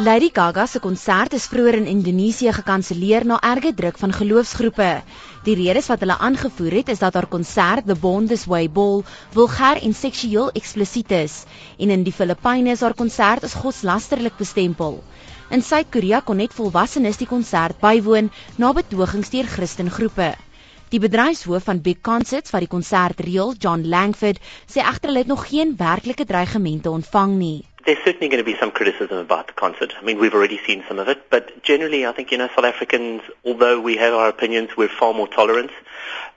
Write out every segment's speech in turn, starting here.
Lady Gaga se konsert is vroeër in Indonesië gekanselleer na erge druk van geloofsgroepe. Die redes wat hulle aangevoer het is dat haar konsert, The Born This Way Ball, vulgair en seksueel eksplisiet is en in die Filippyne is haar konsert as godslasterlik bestempel. In Suid-Korea kon net volwassenes die konsert bywoon na betogings deur Christengroepe. Die bedryfshoof van Big Concerts wat die konsert reël, John Langford, sê egter hulle het nog geen werklike dreigemente ontvang nie. There's certainly going to be some criticism about the concert. I mean, we've already seen some of it, but generally, I think, you know, South Africans, although we have our opinions, we're far more tolerant,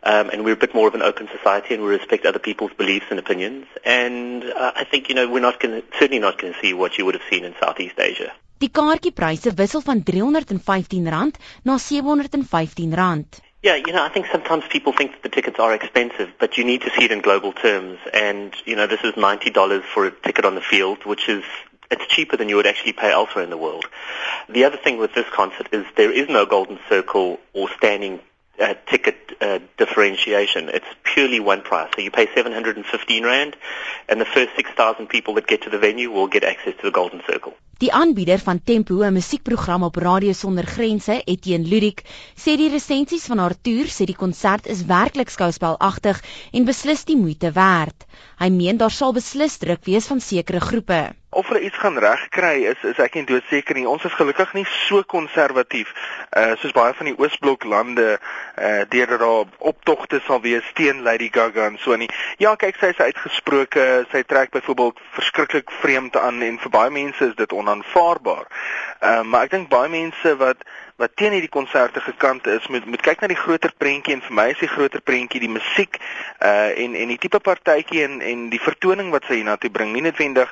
um, and we're a bit more of an open society, and we respect other people's beliefs and opinions. And uh, I think, you know, we're not going to, certainly not going to see what you would have seen in Southeast Asia. Die kaartjiepryse wissel van R315 na R715. Yeah, you know, I think sometimes people think that the tickets are expensive, but you need to see it in global terms. And, you know, this is $90 for a ticket on the field, which is, it's cheaper than you would actually pay elsewhere in the world. The other thing with this concert is there is no golden circle or standing uh, ticket uh, differentiation. It's purely one price. So you pay 715 Rand, and the first 6,000 people that get to the venue will get access to the golden circle. Die aanbieder van Tempo, 'n musiekprogram op Radio Sonder Grense, Etienne Ludik, sê die resensies van haar toer sê die konsert is werklik skouspelagtig en beslis die moeite werd. Hy meen daar sal beslis druk wees van sekere groepe. Of hulle iets gaan regkry is is ek nie doodseker nie. Ons is gelukkig nie so konservatief uh soos baie van die Oosblok lande uh deur dat daar optogte sal wees teen Lady Gaga en so nie. Ja, kyk sy is uitgesproke, sy trek byvoorbeeld verskriklik vreemd aan en vir baie mense is dit onaanvaarbaar. Ehm uh, maar ek dink baie mense wat wat teen hierdie konserte gekant is, moet moet kyk na die groter prentjie en vir my is die groter prentjie die musiek uh en en die tipe partytjie en en die vertoning wat sy hiernatoe bring, nie noodwendig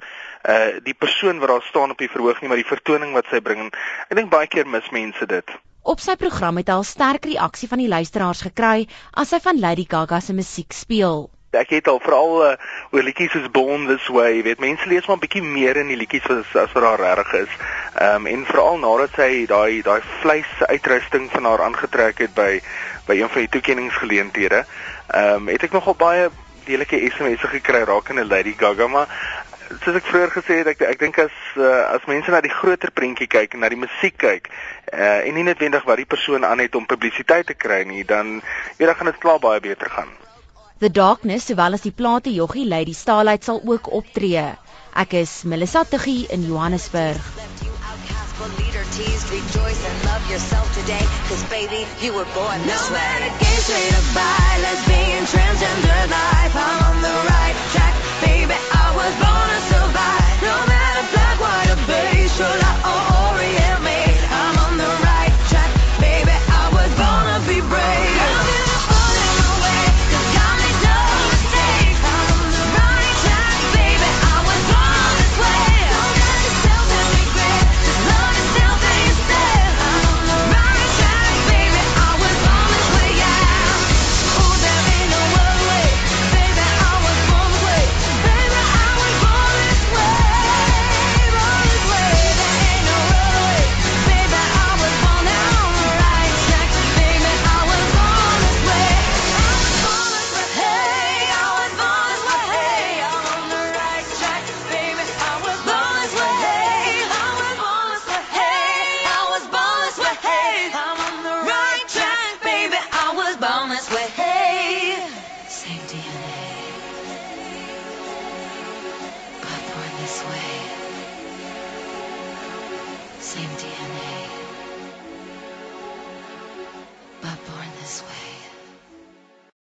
uh die persoon wat daar staan op die verhoog nie, maar die vertoning wat sy bring. Ek dink baie keer mis mense dit. Op sy program het hy al sterk reaksie van die luisteraars gekry as hy van Lady Gaga se musiek speel. Ek het al veral uh, oor liedjies soos Born This Way, jy weet mense lees maar 'n bietjie meer in die liedjies as as wat daar reg is. Ehm um, en veral nadat sy daai daai vleis uitrusting van haar aangetrek het by by een van die toekenningsgeleenthede, ehm um, het ek nogal baie lelike SMS'e gekry rakende Lady Gaga, maar soos ek vroeër gesê het, ek ek dink as uh, as mense na die groter prentjie kyk en na die musiek kyk, uh, en nie noodwendig wat die persoon aan het om publisiteit te kry nie, dan ek gaan dit klaar baie beter gaan. The Darkness, sowel as die plate Joggie Lady Starlight sal ook optree. Ek is Melissa Tuggie in Johannesburg. Rejoice and love yourself today Cause baby, you were born this way No matter gay, straight or bi Lesbian, transgender same DNA, but born this way.